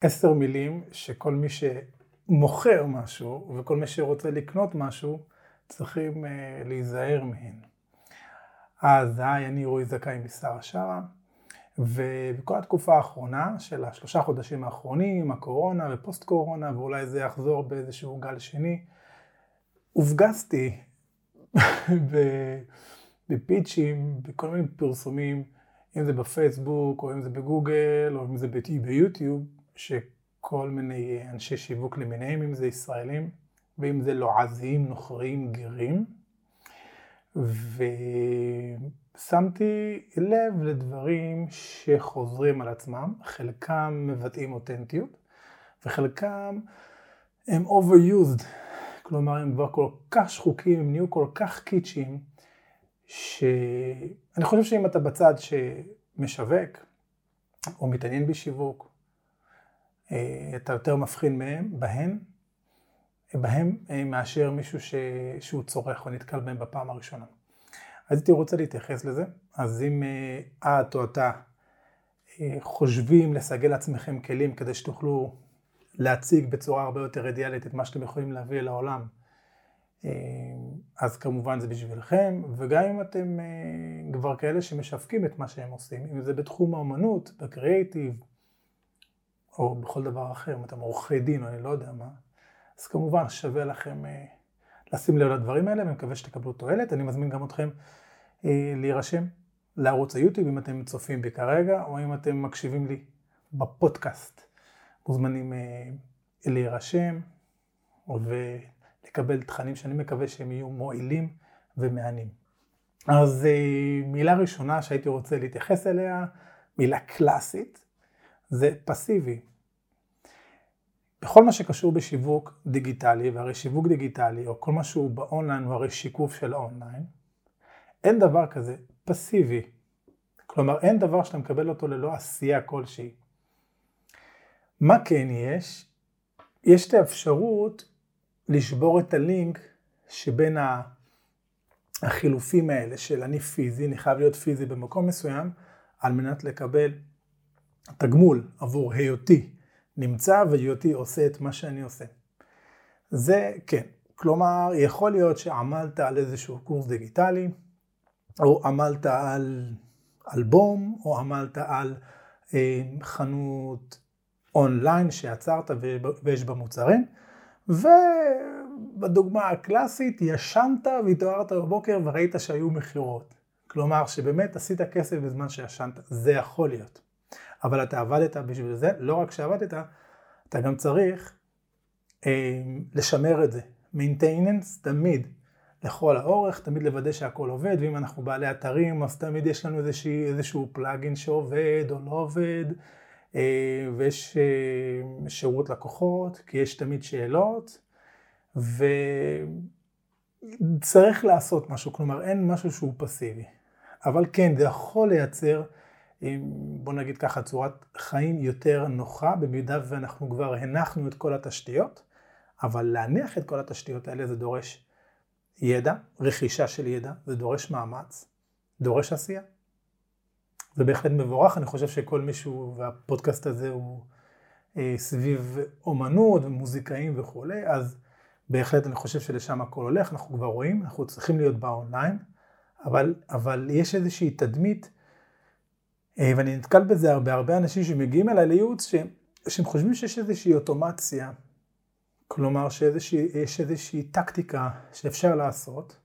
עשר מילים שכל מי שמוכר משהו וכל מי שרוצה לקנות משהו צריכים uh, להיזהר מהן. אז היי, אני רועי זכאי משרה שרה, ובכל התקופה האחרונה של השלושה חודשים האחרונים, הקורונה ופוסט קורונה, ואולי זה יחזור באיזשהו גל שני, הופגזתי בפיצ'ים, בכל מיני פרסומים, אם זה בפייסבוק, או אם זה בגוגל, או אם זה ביוטיוב, שכל מיני אנשי שיווק למיניהם, אם זה ישראלים, ואם זה לועזיים, נוכריים, גרים. ושמתי לב לדברים שחוזרים על עצמם, חלקם מבטאים אותנטיות, וחלקם הם overused, כלומר הם כבר כל כך שחוקים, הם נהיו כל כך קיצ'ים, שאני חושב שאם אתה בצד שמשווק, או מתעניין בשיווק, אתה יותר מבחין מהם, בהן, בהם אה, מאשר מישהו ש... שהוא צורך או נתקל בהם בפעם הראשונה. אז הייתי רוצה להתייחס לזה. אז אם אה, את או אתה חושבים לסגל לעצמכם כלים כדי שתוכלו להציג בצורה הרבה יותר אידיאלית את מה שאתם יכולים להביא לעולם, אז כמובן זה בשבילכם, וגם אם אתם כבר כאלה שמשווקים את מה שהם עושים, אם זה בתחום האמנות, בקריאייטיב, או בכל דבר אחר, אם אתם עורכי דין או אני לא יודע מה, אז כמובן שווה לכם אה, לשים לב לדברים האלה, ואני מקווה שתקבלו תועלת. אני מזמין גם אתכם אה, להירשם לערוץ היוטיוב, אם אתם צופים בי כרגע, או אם אתם מקשיבים לי בפודקאסט. מוזמנים אה, להירשם ולקבל תכנים שאני מקווה שהם יהיו מועילים ומהנים. אז מילה ראשונה שהייתי רוצה להתייחס אליה, מילה קלאסית, זה פסיבי. בכל מה שקשור בשיווק דיגיטלי, והרי שיווק דיגיטלי, או כל מה שהוא באונליין הוא הרי שיקוף של אונליין, אין דבר כזה פסיבי. כלומר, אין דבר שאתה מקבל אותו ללא עשייה כלשהי. מה כן יש? יש את האפשרות לשבור את הלינק שבין החילופים האלה של אני פיזי, אני חייב להיות פיזי במקום מסוים, על מנת לקבל תגמול עבור היותי נמצא והיותי עושה את מה שאני עושה. זה כן. כלומר, יכול להיות שעמלת על איזשהו קורס דיגיטלי, או עמלת על אלבום, או עמלת על אה, חנות אונליין שעצרת ויש בה מוצרים, ובדוגמה הקלאסית, ישנת והתעוררת בבוקר וראית שהיו מכירות. כלומר, שבאמת עשית כסף בזמן שישנת. זה יכול להיות. אבל אתה עבדת בשביל זה, לא רק שעבדת, אתה גם צריך אה, לשמר את זה. maintenance תמיד, לכל האורך, תמיד לוודא שהכל עובד, ואם אנחנו בעלי אתרים, אז תמיד יש לנו איזושהי, איזשהו פלאגין שעובד או לא עובד, אה, ויש אה, שירות לקוחות, כי יש תמיד שאלות, וצריך לעשות משהו, כלומר אין משהו שהוא פסיבי. אבל כן, זה יכול לייצר בוא נגיד ככה, צורת חיים יותר נוחה, במידה ואנחנו כבר הנחנו את כל התשתיות, אבל להניח את כל התשתיות האלה זה דורש ידע, רכישה של ידע, זה דורש מאמץ, דורש עשייה. זה בהחלט מבורך, אני חושב שכל מישהו, והפודקאסט הזה הוא אה, סביב אומנות ומוזיקאים וכולי, אז בהחלט אני חושב שלשם הכל הולך, אנחנו כבר רואים, אנחנו צריכים להיות באונליין, אבל, אבל יש איזושהי תדמית ואני נתקל בזה הרבה, הרבה אנשים שמגיעים אליי לייעוץ ש... שהם חושבים שיש איזושהי אוטומציה, כלומר שיש איזושהי טקטיקה שאפשר לעשות,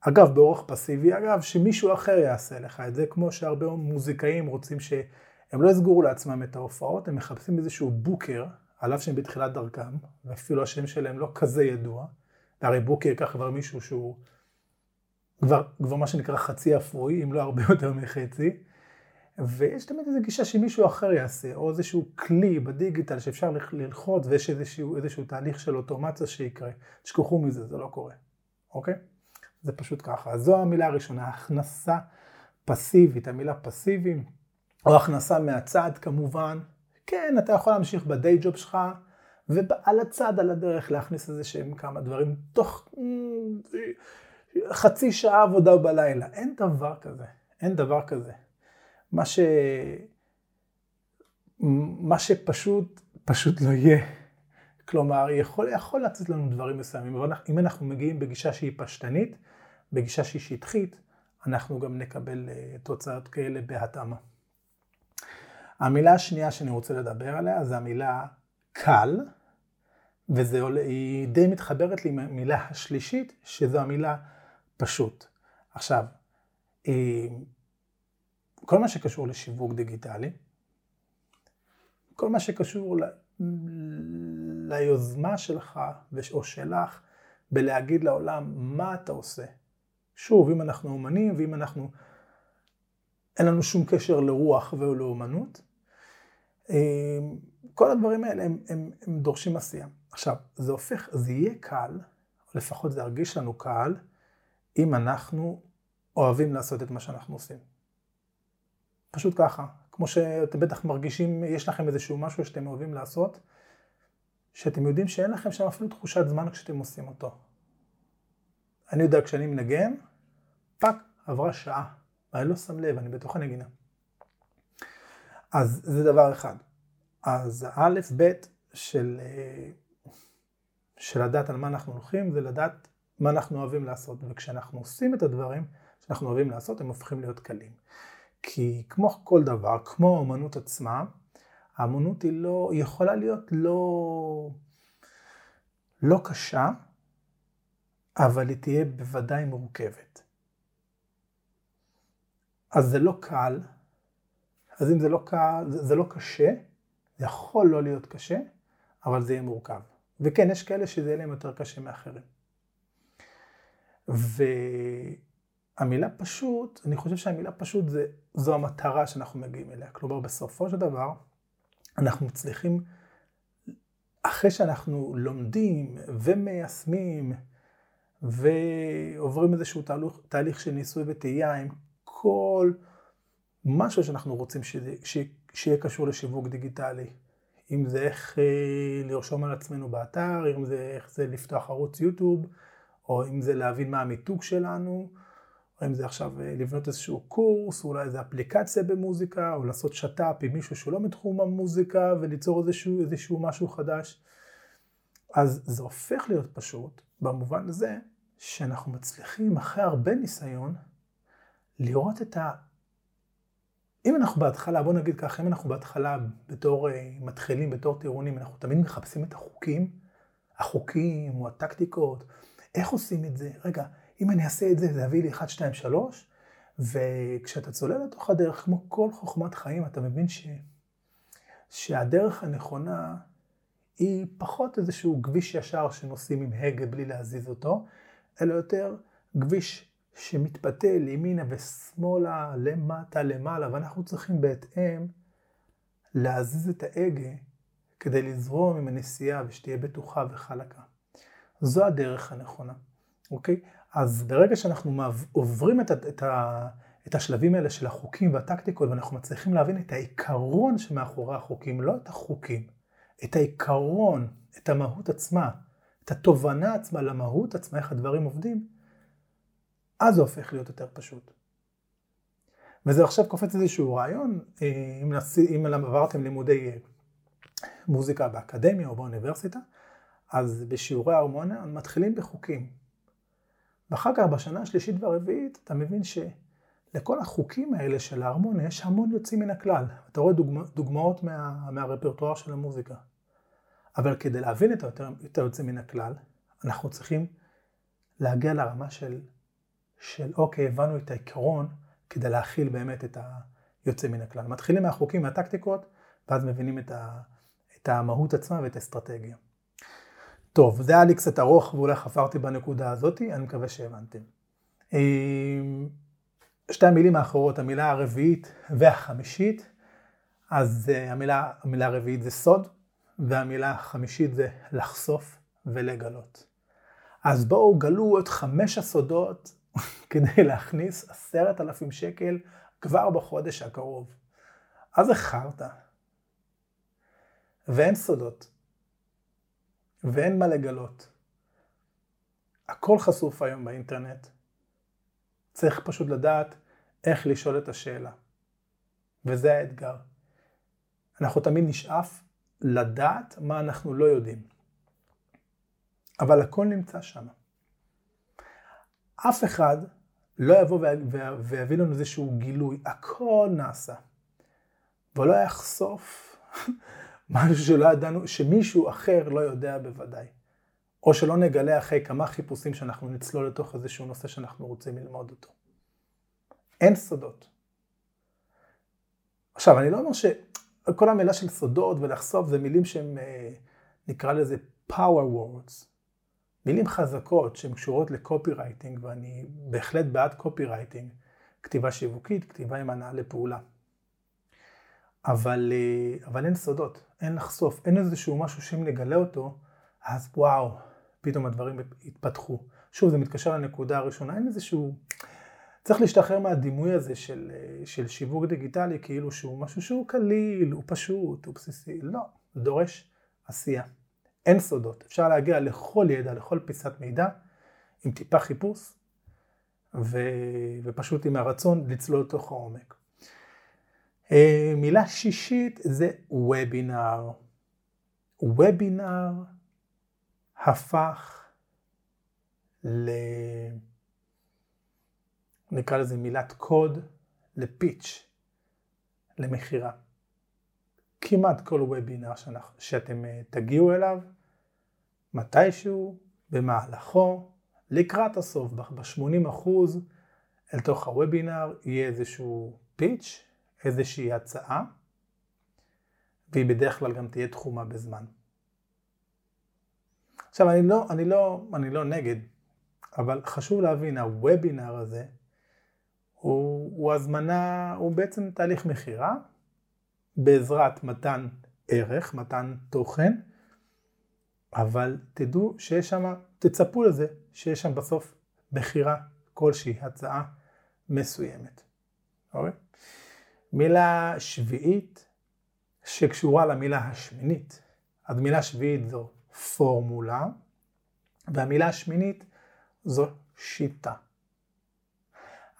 אגב באורח פסיבי, אגב שמישהו אחר יעשה לך את זה, כמו שהרבה מוזיקאים רוצים שהם לא יסגרו לעצמם את ההופעות, הם מחפשים איזשהו בוקר, על אף שהם בתחילת דרכם, ואפילו השם שלהם לא כזה ידוע, והרי בוקר ייקח כבר מישהו שהוא כבר, כבר מה שנקרא חצי אפוי, אם לא הרבה יותר מחצי, ויש תמיד איזו גישה שמישהו אחר יעשה, או איזשהו כלי בדיגיטל שאפשר ללחוץ ויש איזשהו, איזשהו תהליך של אוטומציה שיקרה. תשכחו מזה, זה לא קורה, אוקיי? זה פשוט ככה. זו המילה הראשונה, הכנסה פסיבית, המילה פסיבי, או הכנסה מהצד כמובן. כן, אתה יכול להמשיך בדיי ג'וב שלך, ועל הצד, על הדרך, להכניס איזה שהם כמה דברים תוך חצי שעה עבודה בלילה. אין דבר כזה, אין דבר כזה. מה, ש... מה שפשוט פשוט לא יהיה. כלומר, יכול, יכול לצאת לנו דברים מסוימים, אבל אם אנחנו מגיעים בגישה שהיא פשטנית, בגישה שהיא שטחית, אנחנו גם נקבל אה, תוצאות כאלה בהתאמה. המילה השנייה שאני רוצה לדבר עליה זה המילה קל, והיא די מתחברת לי עם המילה השלישית, שזו המילה פשוט. עכשיו, אה, כל מה שקשור לשיווק דיגיטלי, כל מה שקשור ל... ליוזמה שלך או שלך בלהגיד לעולם מה אתה עושה. שוב, אם אנחנו אומנים ואם אנחנו, אין לנו שום קשר לרוח ולאומנות, אה, כל הדברים האלה הם, הם, הם דורשים עשייה. עכשיו, זה הופך, זה יהיה קל, לפחות זה ירגיש לנו קל, אם אנחנו אוהבים לעשות את מה שאנחנו עושים. פשוט ככה. כמו שאתם בטח מרגישים, יש לכם איזשהו משהו שאתם אוהבים לעשות, שאתם יודעים שאין לכם שם אפילו תחושת זמן כשאתם עושים אותו. אני יודע, כשאני מנגן, fuck, עברה שעה, ואני לא שם לב, אני בתוך הנגינה. אז זה דבר אחד. אז א', ב' של, אה, של לדעת על מה אנחנו הולכים, זה לדעת מה אנחנו אוהבים לעשות. וכשאנחנו עושים את הדברים שאנחנו אוהבים לעשות, הם הופכים להיות קלים. כי כמו כל דבר, כמו האמנות עצמה, האמנות היא לא, היא יכולה להיות לא, לא קשה, אבל היא תהיה בוודאי מורכבת. אז זה לא קל, אז אם זה לא קל, זה, זה לא קשה, זה יכול לא להיות קשה, אבל זה יהיה מורכב. וכן, יש כאלה שזה יהיה להם יותר קשה מאחרים. ו... המילה פשוט, אני חושב שהמילה פשוט זה, זו המטרה שאנחנו מגיעים אליה. כלומר, בסופו של דבר, אנחנו מצליחים, אחרי שאנחנו לומדים ומיישמים ועוברים איזשהו תהליך, תהליך של ניסוי וטעייה עם כל משהו שאנחנו רוצים שיהיה קשור לשיווק דיגיטלי. אם זה איך אה, לרשום על עצמנו באתר, אם זה איך זה לפתוח ערוץ יוטיוב, או אם זה להבין מה המיתוג שלנו, או אם זה עכשיו אה, לבנות איזשהו קורס, אולי איזו אפליקציה במוזיקה, או לעשות שת"פ עם מישהו שהוא לא מתחום המוזיקה וליצור איזשהו, איזשהו משהו חדש. אז זה הופך להיות פשוט במובן הזה שאנחנו מצליחים אחרי הרבה ניסיון לראות את ה... אם אנחנו בהתחלה, בוא נגיד ככה, אם אנחנו בהתחלה בתור אה, מתחילים, בתור טירונים, אנחנו תמיד מחפשים את החוקים, החוקים או הטקטיקות, איך עושים את זה? רגע, אם אני אעשה את זה, זה יביא לי 1, 2, 3, וכשאתה צולל לתוך הדרך, כמו כל חוכמת חיים, אתה מבין ש... שהדרך הנכונה היא פחות איזשהו כביש ישר שנוסעים עם הגה בלי להזיז אותו, אלא יותר כביש שמתפתל ימינה ושמאלה, למטה, למעלה, ואנחנו צריכים בהתאם להזיז את ההגה כדי לזרום עם הנסיעה ושתהיה בטוחה וחלקה. זו הדרך הנכונה, אוקיי? אז ברגע שאנחנו עוברים את, את, את השלבים האלה של החוקים והטקטיקות, ואנחנו מצליחים להבין את העיקרון שמאחורי החוקים, לא את החוקים, את העיקרון, את המהות עצמה, את התובנה עצמה למהות עצמה, איך הדברים עובדים, אז זה הופך להיות יותר פשוט. וזה עכשיו קופץ איזשהו רעיון, אה, אם, נס... אם עברתם לימודי אה, מוזיקה באקדמיה או באוניברסיטה, אז בשיעורי ההרמוניה מתחילים בחוקים. ואחר כך בשנה השלישית והרביעית אתה מבין שלכל החוקים האלה של ההרמוניה יש המון יוצאים מן הכלל. אתה רואה דוגמא, דוגמאות מה, מהרפרטואר של המוזיקה. אבל כדי להבין את היותר, יותר יוצאים מן הכלל, אנחנו צריכים להגיע לרמה של, של אוקיי, הבנו את העיקרון כדי להכיל באמת את היוצא מן הכלל. מתחילים מהחוקים, מהטקטיקות, ואז מבינים את, ה, את המהות עצמה ואת האסטרטגיה. טוב, זה היה לי קצת ארוך ואולי חפרתי בנקודה הזאתי, אני מקווה שהבנתם. אמ, שתי המילים האחרות, המילה הרביעית והחמישית, אז אה, המילה, המילה הרביעית זה סוד, והמילה החמישית זה לחשוף ולגלות. אז בואו גלו את חמש הסודות כדי להכניס עשרת אלפים שקל כבר בחודש הקרוב. אז חרטא. ואין סודות. ואין מה לגלות. הכל חשוף היום באינטרנט. צריך פשוט לדעת איך לשאול את השאלה. וזה האתגר. אנחנו תמיד נשאף לדעת מה אנחנו לא יודעים. אבל הכל נמצא שם. אף אחד לא יבוא ויביא לנו איזשהו גילוי, הכל נעשה. ולא יחשוף משהו שלא ידענו, שמישהו אחר לא יודע בוודאי. או שלא נגלה אחרי כמה חיפושים שאנחנו נצלול לתוך איזשהו נושא שאנחנו רוצים ללמוד אותו. אין סודות. עכשיו, אני לא אומר שכל המילה של סודות ולחשוף זה מילים שהם, אה, נקרא לזה power words. מילים חזקות שהן קשורות ל copywriting, ואני בהחלט בעד copywriting, כתיבה שיווקית, כתיבה עם הנאה לפעולה. אבל, אה, אבל אין סודות, אין לחשוף, אין איזשהו משהו שאם נגלה אותו, אז וואו, פתאום הדברים התפתחו. שוב, זה מתקשר לנקודה הראשונה, אין איזשהו... צריך להשתחרר מהדימוי הזה של, אה, של שיווק דיגיטלי, כאילו שהוא משהו שהוא קליל, הוא פשוט, הוא בסיסי. לא, זה דורש עשייה. אין סודות. אפשר להגיע לכל ידע, לכל פיסת מידע, עם טיפה חיפוש, ו... ופשוט עם הרצון לצלול לתוך העומק. אה, מילה שישית זה וובינר. וובינר הפך ל... נקרא לזה מילת קוד לפיץ', למכירה. כמעט כל וובינר שאתם אה, תגיעו אליו, מתישהו, במהלכו, לקראת הסוף, ב-80% אל תוך הוובינר יהיה איזשהו פיץ', איזושהי הצעה, והיא בדרך כלל גם תהיה תחומה בזמן. עכשיו, אני לא, אני לא, אני לא נגד, אבל חשוב להבין, הוובינר הזה הוא, הוא הזמנה, הוא בעצם תהליך מכירה, בעזרת מתן ערך, מתן תוכן, אבל תדעו שיש שם, תצפו לזה, שיש שם בסוף מכירה כלשהי, הצעה מסוימת. אוקיי? מילה שביעית שקשורה למילה השמינית. אז מילה שביעית זו פורמולה, והמילה השמינית זו שיטה.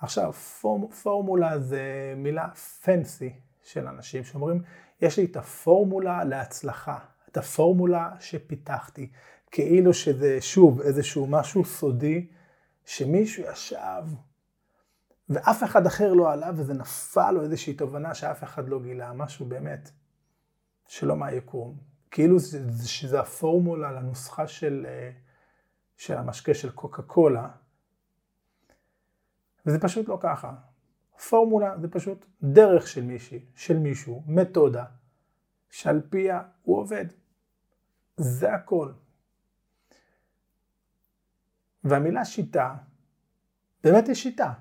עכשיו, פורמ, פורמולה זה מילה פנסי של אנשים שאומרים, יש לי את הפורמולה להצלחה, את הפורמולה שפיתחתי, כאילו שזה שוב איזשהו משהו סודי, שמישהו ישב ואף אחד אחר לא עלה וזה נפל לו איזושהי תובנה שאף אחד לא גילה, משהו באמת שלא מהיקום. כאילו שזה, הפורמולה לנוסחה של, אה, של המשקה של קוקה קולה, וזה פשוט לא ככה. פורמולה זה פשוט דרך של מישהי, של מישהו, מתודה, שעל פיה הוא עובד. זה הכל. והמילה שיטה, באמת יש שיטה.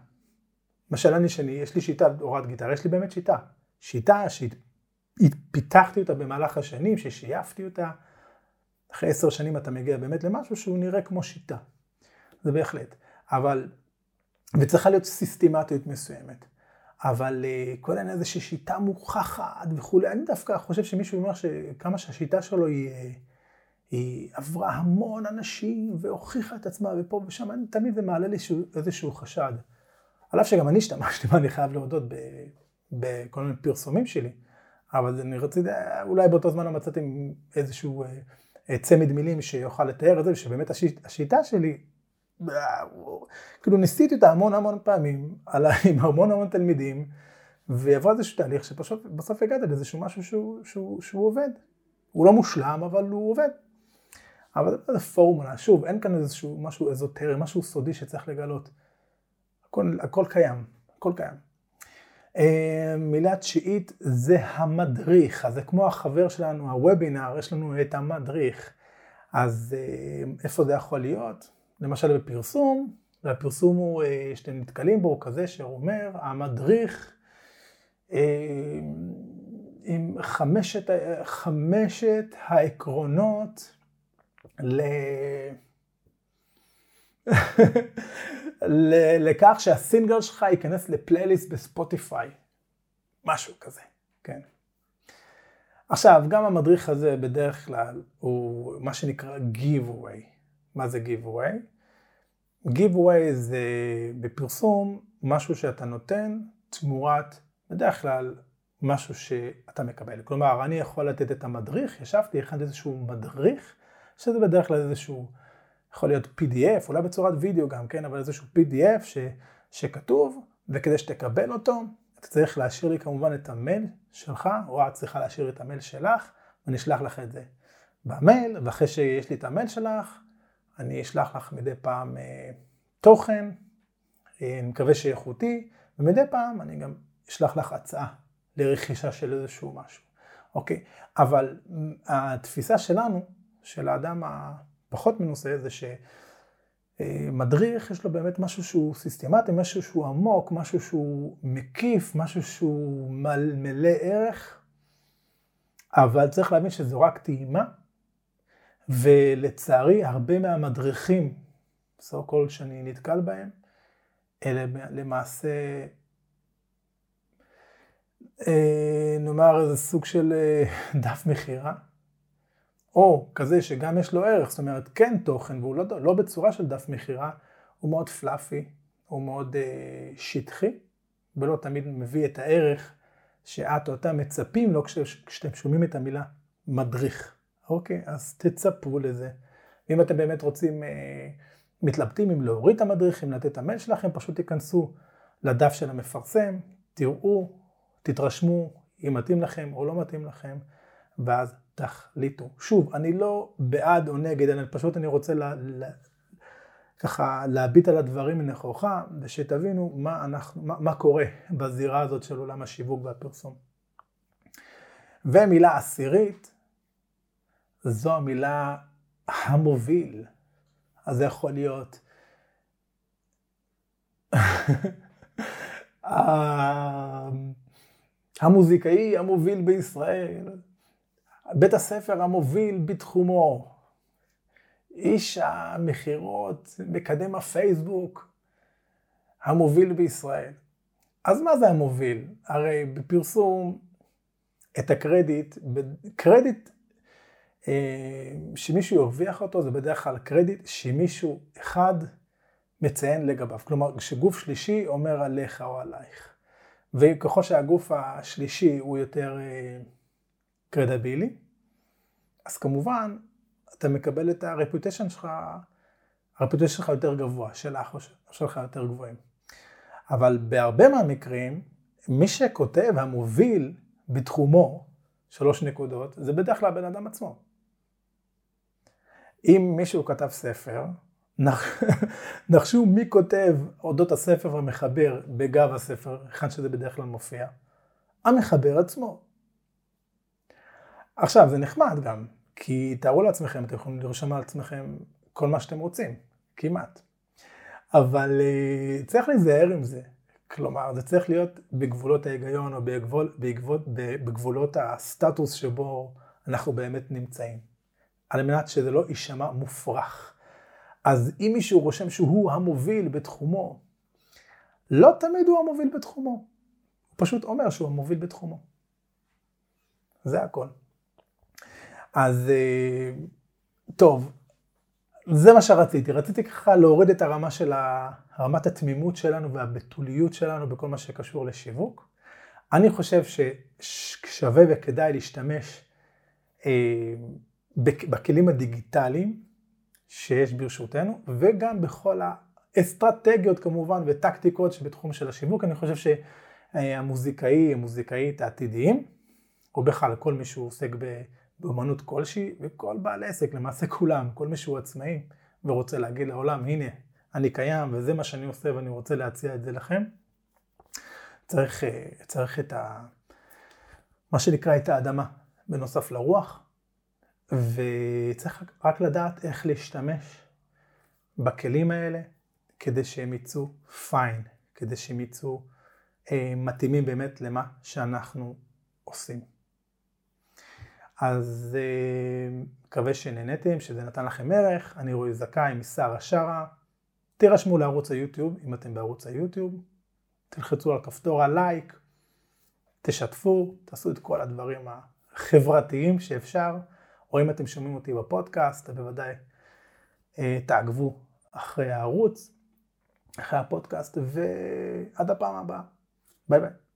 למשל אני שני, יש לי שיטה בהוראת גיטרה, יש לי באמת שיטה. שיטה שפיתחתי אותה במהלך השנים, ששייפתי אותה. אחרי עשר שנים אתה מגיע באמת למשהו שהוא נראה כמו שיטה. זה בהחלט. אבל, וצריכה להיות סיסטמטיות מסוימת. אבל uh, כל העניין הזה ששיטה מוכחת וכולי, אני דווקא חושב שמישהו אומר שכמה שהשיטה שלו היא, אה, היא עברה המון אנשים והוכיחה את עצמה ופה ושם, אני, תמיד זה מעלה לי איזשהו חשד. על אף שגם אני השתמשתי בה, אני חייב להודות, בכל מיני פרסומים שלי, אבל אני רציתי, אולי באותו זמן לא מצאתי איזשהו אה, אה, צמד מילים שיוכל לתאר את זה, ושבאמת השיט, השיטה שלי, כאילו ניסיתי אותה המון המון פעמים, עם המון המון תלמידים, ויבוא איזשהו תהליך שבסוף הגעתי לאיזשהו משהו שהוא, שהוא, שהוא עובד. הוא לא מושלם, אבל הוא עובד. אבל זה פורמולה, שוב, אין כאן איזשהו משהו אזוטרי, משהו סודי שצריך לגלות. הכל, הכל קיים, הכל קיים. אה, מילה תשיעית זה המדריך, אז זה כמו החבר שלנו, הוובינר, יש לנו את המדריך. אז אה, איפה זה יכול להיות? למשל בפרסום, והפרסום הוא, אה, שאתם נתקלים בו, הוא כזה שאומר, המדריך עם חמשת, חמשת העקרונות ל... לכך שהסינגל שלך ייכנס לפלייליסט בספוטיפיי. משהו כזה, כן. עכשיו, גם המדריך הזה בדרך כלל הוא מה שנקרא giveaway. מה זה giveaway? giveaway זה בפרסום משהו שאתה נותן תמורת, בדרך כלל משהו שאתה מקבל. כלומר, אני יכול לתת את המדריך, ישבתי, הכנתי איזשהו מדריך, שזה בדרך כלל איזשהו, יכול להיות PDF, אולי בצורת וידאו גם, כן, אבל איזשהו PDF ש, שכתוב, וכדי שתקבל אותו, אתה צריך להשאיר לי כמובן את המייל שלך, או את צריכה להשאיר את המייל שלך, ואני אשלח לך את זה במייל, ואחרי שיש לי את המייל שלך, אני אשלח לך מדי פעם אה, תוכן, אה, אני מקווה שאיכותי, ומדי פעם אני גם אשלח לך הצעה לרכישה של איזשהו משהו, אוקיי? אבל התפיסה שלנו, של האדם הפחות מנוסה, זה שמדריך יש לו באמת משהו שהוא סיסטמטי, משהו שהוא עמוק, משהו שהוא מקיף, משהו שהוא מלא ערך, אבל צריך להבין שזו רק טעימה, ולצערי הרבה מהמדריכים, סו קול שאני נתקל בהם, אלה למעשה אה, נאמר איזה סוג של אה, דף מכירה, או כזה שגם יש לו ערך, זאת אומרת כן תוכן, והוא לא, לא בצורה של דף מכירה, הוא מאוד פלאפי, הוא מאוד אה, שטחי, ולא תמיד מביא את הערך שאת או אתה מצפים לו כשאתם שומעים את המילה מדריך. אוקיי, אז תצפו לזה. ואם אתם באמת רוצים, אה, מתלבטים אם להוריד את המדריך, אם לתת את המייל שלכם, פשוט תיכנסו לדף של המפרסם, תראו תתרשמו אם מתאים לכם או לא מתאים לכם, ואז תחליטו. שוב, אני לא בעד או נגד, אני פשוט אני רוצה לה, לה, ככה להביט על הדברים מנכוחה, ושתבינו מה, אנחנו, מה, מה קורה בזירה הזאת של עולם השיווק והפרסום. ומילה עשירית, זו המילה המוביל. אז זה יכול להיות המוזיקאי המוביל בישראל, בית הספר המוביל בתחומו, איש המכירות, מקדם הפייסבוק, המוביל בישראל. אז מה זה המוביל? הרי בפרסום את הקרדיט, קרדיט אה, שמישהו ירוויח אותו זה בדרך כלל קרדיט שמישהו אחד מציין לגביו. כלומר, כשגוף שלישי אומר עליך או עלייך. וככל שהגוף השלישי הוא יותר קרדיבילי, אז כמובן אתה מקבל את הרפוטיישן שלך, הרפוטיישן שלך יותר גבוה, שלך או שלך יותר גבוהים. אבל בהרבה מהמקרים, מי שכותב, המוביל בתחומו, שלוש נקודות, זה בדרך כלל הבן אדם עצמו. אם מישהו כתב ספר, נחשו מי כותב אודות הספר והמחבר בגב הספר, היכן שזה בדרך כלל מופיע? המחבר עצמו. עכשיו, זה נחמד גם, כי תארו לעצמכם, אתם יכולים לרשום על עצמכם כל מה שאתם רוצים, כמעט. אבל uh, צריך להיזהר עם זה. כלומר, זה צריך להיות בגבולות ההיגיון או בגבול, בגבול, בגבולות הסטטוס שבו אנחנו באמת נמצאים. על מנת שזה לא יישמע מופרך. אז אם מישהו רושם שהוא המוביל בתחומו, לא תמיד הוא המוביל בתחומו. הוא פשוט אומר שהוא המוביל בתחומו. זה הכל. אז אה, טוב, זה מה שרציתי. רציתי ככה להוריד את הרמה של רמת התמימות שלנו והבתוליות שלנו בכל מה שקשור לשיווק. אני חושב ששווה וכדאי להשתמש אה, בכלים הדיגיטליים שיש ברשותנו, וגם בכל האסטרטגיות כמובן וטקטיקות שבתחום של השיווק. אני חושב שהמוזיקאי, המוזיקאית העתידיים, או בכלל כל מי שהוא עוסק באמנות כלשהי, וכל בעל עסק, למעשה כולם, כל מי שהוא עצמאי ורוצה להגיד לעולם, הנה, אני קיים וזה מה שאני עושה ואני רוצה להציע את זה לכם, צריך, צריך את ה... מה שנקרא את האדמה, בנוסף לרוח, וצריך רק לדעת איך להשתמש בכלים האלה כדי שהם יצאו פיין, כדי שהם יצאו אה, מתאימים באמת למה שאנחנו עושים. אז אה, מקווה שנהניתם, שזה נתן לכם ערך. אני רועי זכאי משרה שרה. תירשמו לערוץ היוטיוב, אם אתם בערוץ היוטיוב. תלחצו על כפתור הלייק, תשתפו, תעשו את כל הדברים החברתיים שאפשר. או אם אתם שומעים אותי בפודקאסט, בוודאי אה, תעקבו אחרי הערוץ, אחרי הפודקאסט, ועד הפעם הבאה. ביי ביי.